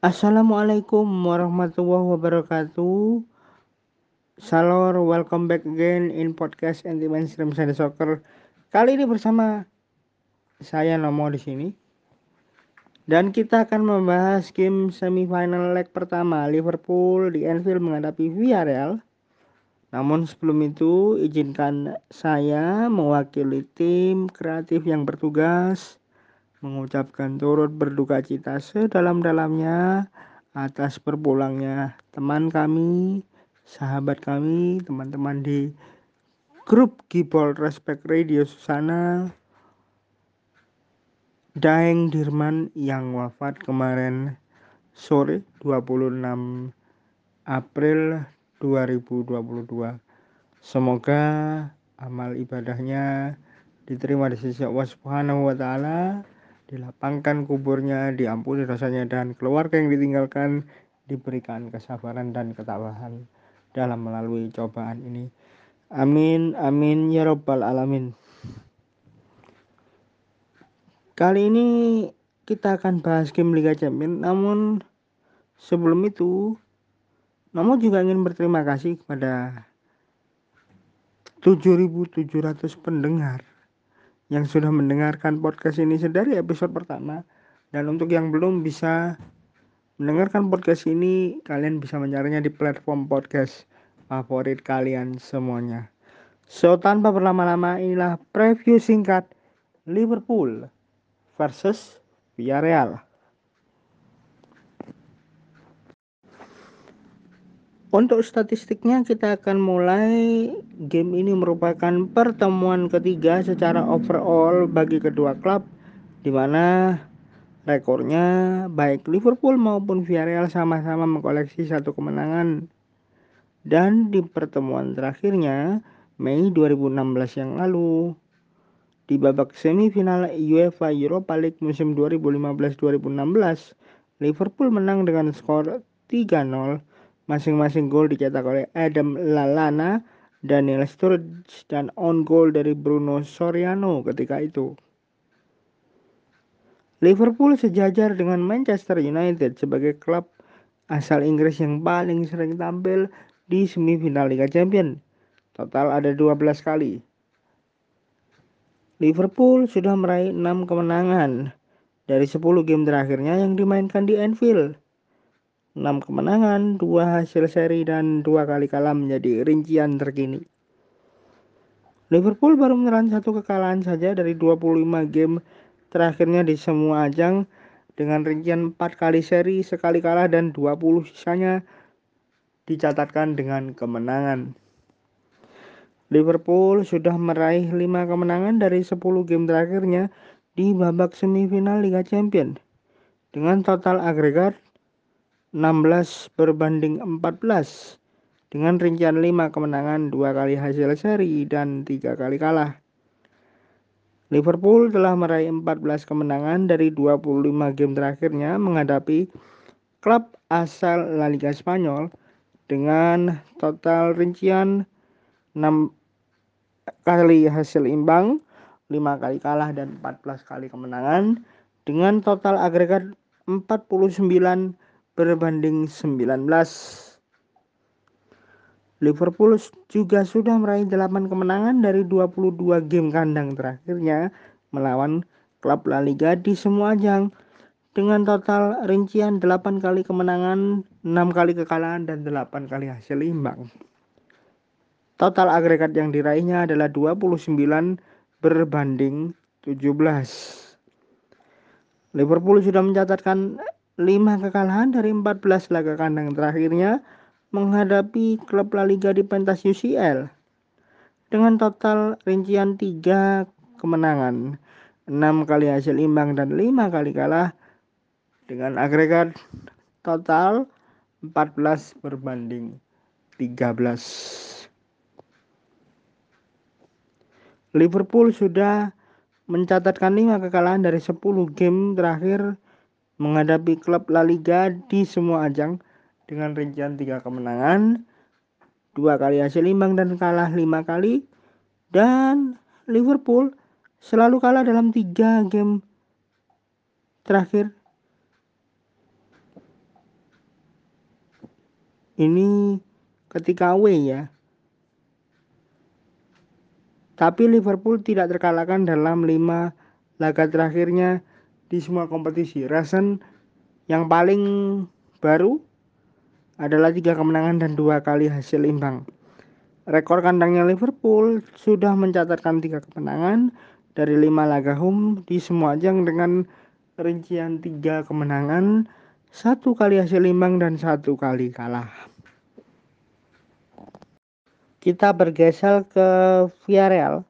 Assalamualaikum warahmatullahi wabarakatuh. Salor, welcome back again in podcast anti mainstream Sunday Soccer. Kali ini bersama saya Nomo di sini. Dan kita akan membahas game semifinal leg pertama Liverpool di Anfield menghadapi Villarreal. Namun sebelum itu izinkan saya mewakili tim kreatif yang bertugas mengucapkan turut berduka cita sedalam-dalamnya atas berpulangnya teman kami, sahabat kami, teman-teman di grup Gibol Respect Radio Susana, Daeng Dirman yang wafat kemarin sore 26 April 2022. Semoga amal ibadahnya diterima di sisi Allah Subhanahu wa taala dilapangkan kuburnya, diampuni dosanya dan keluarga yang ditinggalkan diberikan kesabaran dan ketabahan dalam melalui cobaan ini. Amin, amin ya robbal alamin. Kali ini kita akan bahas game Liga Champions, namun sebelum itu, namun juga ingin berterima kasih kepada 7.700 pendengar yang sudah mendengarkan podcast ini sedari episode pertama dan untuk yang belum bisa mendengarkan podcast ini kalian bisa mencarinya di platform podcast favorit kalian semuanya. So tanpa berlama-lama inilah preview singkat Liverpool versus Villarreal. Untuk statistiknya kita akan mulai game ini merupakan pertemuan ketiga secara overall bagi kedua klub di mana rekornya baik Liverpool maupun Villarreal sama-sama mengkoleksi satu kemenangan. Dan di pertemuan terakhirnya Mei 2016 yang lalu di babak semifinal UEFA Europa League musim 2015-2016 Liverpool menang dengan skor 3-0 Masing-masing gol dicetak oleh Adam Lallana, Daniel Sturridge, dan on goal dari Bruno Soriano ketika itu. Liverpool sejajar dengan Manchester United sebagai klub asal Inggris yang paling sering tampil di semifinal Liga Champions. Total ada 12 kali. Liverpool sudah meraih 6 kemenangan dari 10 game terakhirnya yang dimainkan di Anfield. 6 kemenangan, 2 hasil seri, dan 2 kali kalah menjadi rincian terkini. Liverpool baru menelan satu kekalahan saja dari 25 game terakhirnya di semua ajang dengan rincian 4 kali seri, sekali kalah, dan 20 sisanya dicatatkan dengan kemenangan. Liverpool sudah meraih 5 kemenangan dari 10 game terakhirnya di babak semifinal Liga Champions dengan total agregat 16 berbanding 14 dengan rincian 5 kemenangan, 2 kali hasil seri dan 3 kali kalah. Liverpool telah meraih 14 kemenangan dari 25 game terakhirnya menghadapi klub asal La Liga Spanyol. Dengan total rincian 6 kali hasil imbang, 5 kali kalah dan 14 kali kemenangan. Dengan total agregat 49 berbanding 19. Liverpool juga sudah meraih 8 kemenangan dari 22 game kandang terakhirnya melawan klub La Liga di semua ajang dengan total rincian 8 kali kemenangan, 6 kali kekalahan dan 8 kali hasil imbang. Total agregat yang diraihnya adalah 29 berbanding 17. Liverpool sudah mencatatkan 5 kekalahan dari 14 laga kandang terakhirnya menghadapi klub La Liga di pentas UCL dengan total rincian 3 kemenangan, 6 kali hasil imbang dan 5 kali kalah dengan agregat total 14 berbanding 13. Liverpool sudah mencatatkan 5 kekalahan dari 10 game terakhir menghadapi klub La Liga di semua ajang dengan rincian tiga kemenangan, dua kali hasil imbang dan kalah lima kali, dan Liverpool selalu kalah dalam tiga game terakhir ini ketika away ya. Tapi Liverpool tidak terkalahkan dalam lima laga terakhirnya di semua kompetisi. Rasen yang paling baru adalah tiga kemenangan dan dua kali hasil imbang. Rekor kandangnya Liverpool sudah mencatatkan tiga kemenangan dari lima laga home di semua ajang dengan rincian tiga kemenangan, satu kali hasil imbang dan satu kali kalah. Kita bergeser ke Villarreal.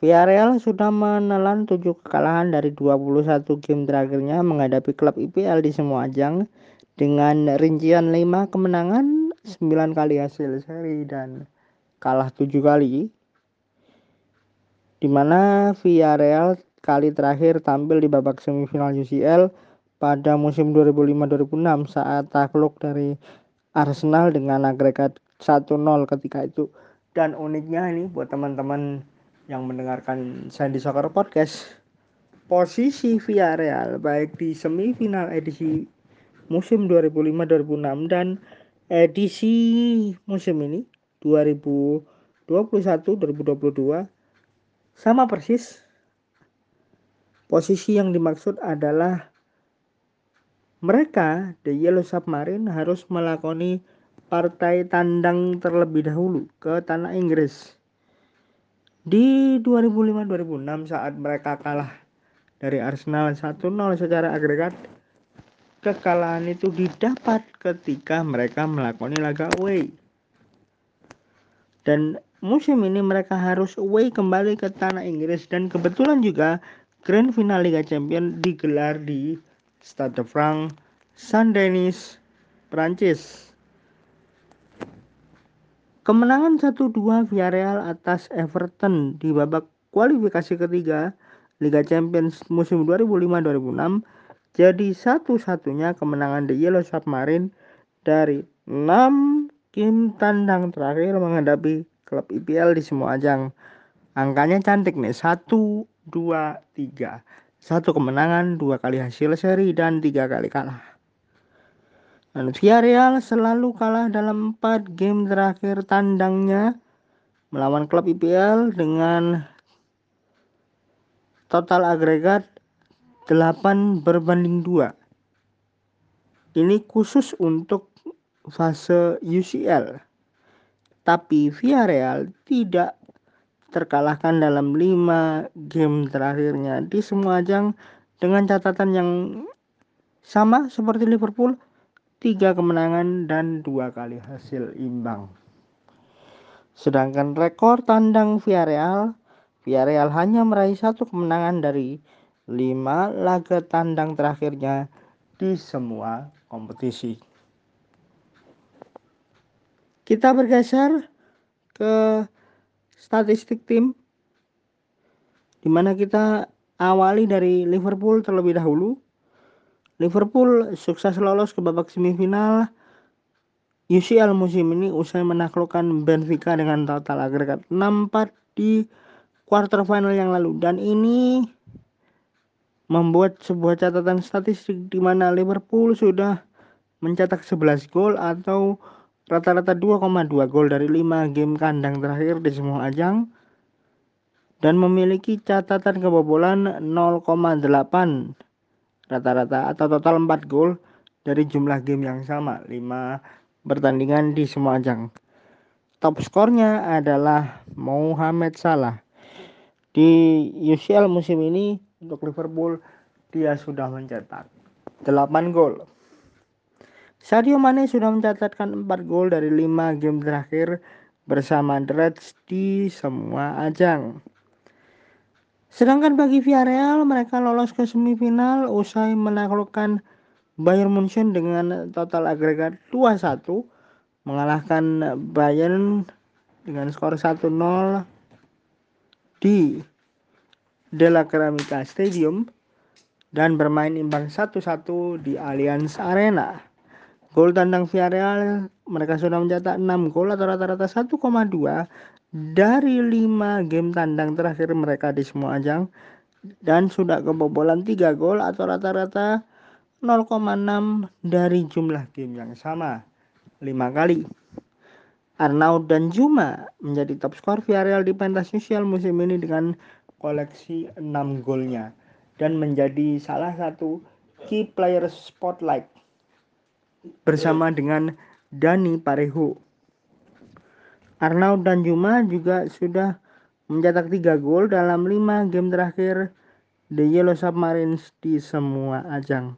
Villarreal sudah menelan 7 kekalahan dari 21 game terakhirnya menghadapi klub IPL di semua ajang dengan rincian 5 kemenangan, 9 kali hasil seri dan kalah 7 kali. Di mana Villarreal kali terakhir tampil di babak semifinal UCL pada musim 2005-2006 saat takluk dari Arsenal dengan agregat 1-0 ketika itu dan uniknya ini buat teman-teman yang mendengarkan Sandy Soccer Podcast posisi Villarreal baik di semifinal edisi musim 2005-2006 dan edisi musim ini 2021-2022 sama persis posisi yang dimaksud adalah mereka The Yellow Submarine harus melakoni partai tandang terlebih dahulu ke tanah Inggris. Di 2005-2006 saat mereka kalah dari Arsenal 1-0 secara agregat, kekalahan itu didapat ketika mereka melakoni laga away. Dan musim ini mereka harus away kembali ke tanah Inggris dan kebetulan juga Grand Final Liga Champions digelar di Stade de France, Saint-Denis, Prancis. Kemenangan 1-2 Villarreal atas Everton di babak kualifikasi ketiga Liga Champions musim 2005-2006 jadi satu-satunya kemenangan The Yellow Submarine dari 6 game tandang terakhir menghadapi klub IPL di semua ajang. Angkanya cantik nih, 1, 2, 3. Satu kemenangan, dua kali hasil seri, dan tiga kali kalah. Dan Villarreal selalu kalah dalam 4 game terakhir tandangnya melawan klub IPL dengan total agregat 8 berbanding 2. Ini khusus untuk fase UCL. Tapi Villarreal tidak terkalahkan dalam 5 game terakhirnya di semua ajang dengan catatan yang sama seperti Liverpool tiga kemenangan dan dua kali hasil imbang. Sedangkan rekor tandang Villarreal, Villarreal hanya meraih satu kemenangan dari lima laga tandang terakhirnya di semua kompetisi. Kita bergeser ke statistik tim di mana kita awali dari Liverpool terlebih dahulu Liverpool sukses lolos ke babak semifinal. UCL musim ini usai menaklukkan Benfica dengan total agregat 6-4 di quarter final yang lalu. Dan ini membuat sebuah catatan statistik di mana Liverpool sudah mencetak 11 gol atau rata-rata 2,2 gol dari 5 game kandang terakhir di semua ajang dan memiliki catatan kebobolan 0,8 rata-rata atau total 4 gol dari jumlah game yang sama 5 pertandingan di semua ajang. Top skornya adalah Mohamed Salah. Di UCL musim ini untuk Liverpool dia sudah mencetak 8 gol. Sadio Mane sudah mencatatkan 4 gol dari 5 game terakhir bersama Reds di semua ajang. Sedangkan bagi Villarreal, mereka lolos ke semifinal usai menaklukkan Bayern Munchen dengan total agregat 2-1 mengalahkan Bayern dengan skor 1-0 di De La Ceramica Stadium dan bermain imbang 1-1 di Allianz Arena. Gol tandang Villarreal mereka sudah mencetak 6 gol atau rata-rata 1,2 dari 5 game tandang terakhir mereka di semua ajang dan sudah kebobolan 3 gol atau rata-rata 0,6 dari jumlah game yang sama lima kali. Arnaud dan Juma menjadi top skor Villarreal di pentas sosial musim ini dengan koleksi 6 golnya dan menjadi salah satu key player spotlight bersama dengan Dani Parejo. Arnaud dan Juma juga sudah mencetak 3 gol dalam 5 game terakhir The Yellow Submarines di semua ajang.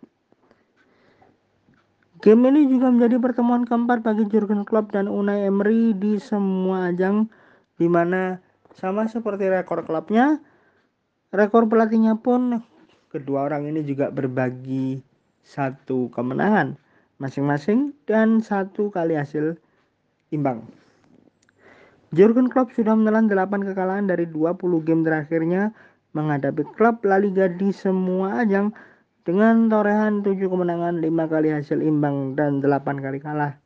Game ini juga menjadi pertemuan keempat bagi Jurgen Klopp dan Unai Emery di semua ajang di mana sama seperti rekor klubnya, rekor pelatihnya pun kedua orang ini juga berbagi satu kemenangan masing-masing dan satu kali hasil imbang. Jurgen Klopp sudah menelan 8 kekalahan dari 20 game terakhirnya menghadapi klub La Liga di semua ajang dengan torehan 7 kemenangan, 5 kali hasil imbang dan 8 kali kalah.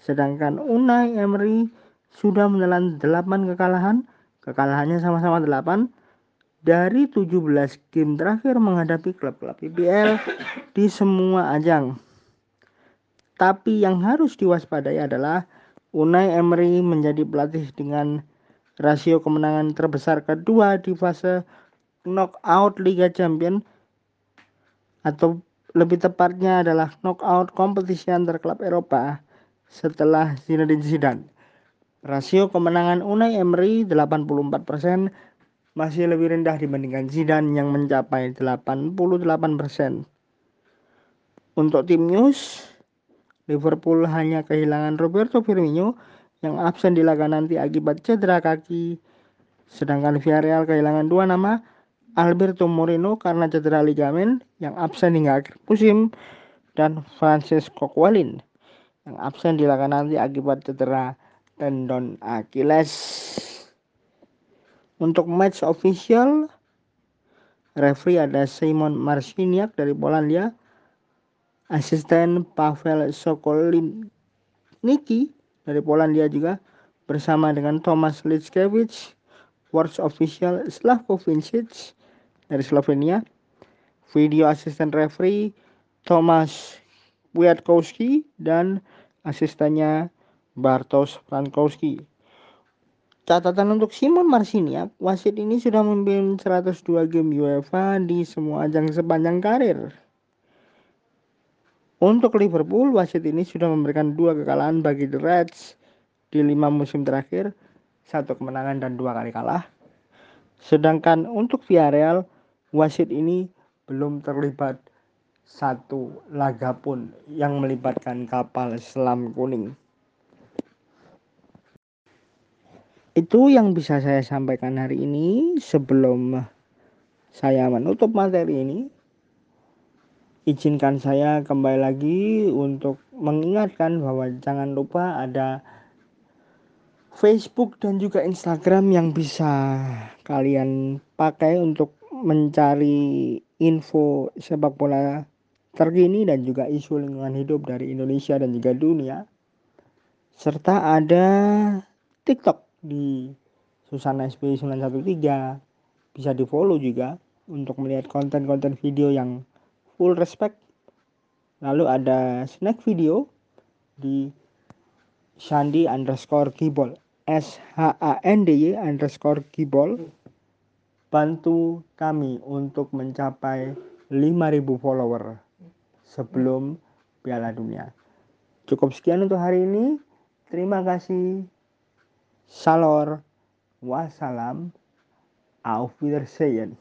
Sedangkan Unai Emery sudah menelan 8 kekalahan, kekalahannya sama-sama 8 dari 17 game terakhir menghadapi klub-klub IPL di semua ajang. Tapi yang harus diwaspadai adalah Unai Emery menjadi pelatih dengan rasio kemenangan terbesar kedua di fase knockout Liga Champions atau lebih tepatnya adalah knockout kompetisi antar klub Eropa setelah Zinedine Zidane. Rasio kemenangan Unai Emery 84% masih lebih rendah dibandingkan Zidane yang mencapai 88%. Untuk tim news, Liverpool hanya kehilangan Roberto Firmino yang absen di laga nanti akibat cedera kaki. Sedangkan Villarreal kehilangan dua nama, Alberto Moreno karena cedera ligamen yang absen hingga akhir musim dan Francis Coquelin yang absen di laga nanti akibat cedera tendon Achilles. Untuk match official, referee ada Simon Marciniak dari Polandia, asisten Pavel Sokolniki dari Polandia juga bersama dengan Thomas Litskewicz, Watch official Slavko Vincic, dari Slovenia. Video asisten referee Thomas Wiatkowski dan asistennya Bartosz Frankowski. Catatan untuk Simon Marciniak, wasit ini sudah memimpin 102 game UEFA di semua ajang sepanjang karir. Untuk Liverpool, wasit ini sudah memberikan dua kekalahan bagi The Reds di lima musim terakhir, satu kemenangan dan dua kali kalah. Sedangkan untuk Villarreal, wasit ini belum terlibat satu laga pun yang melibatkan kapal selam kuning. Itu yang bisa saya sampaikan hari ini sebelum saya menutup materi ini. Izinkan saya kembali lagi untuk mengingatkan bahwa jangan lupa ada Facebook dan juga Instagram yang bisa kalian pakai untuk mencari info sepak bola terkini dan juga isu lingkungan hidup dari Indonesia dan juga dunia. Serta ada TikTok di Susana SPY 913. Bisa di follow juga untuk melihat konten-konten video yang full respect. Lalu ada snack video di Sandi underscore Gibol S H A N D Y underscore Gibol bantu kami untuk mencapai 5000 follower sebelum Piala Dunia. Cukup sekian untuk hari ini. Terima kasih. Salor. Wassalam. Auf Wiedersehen.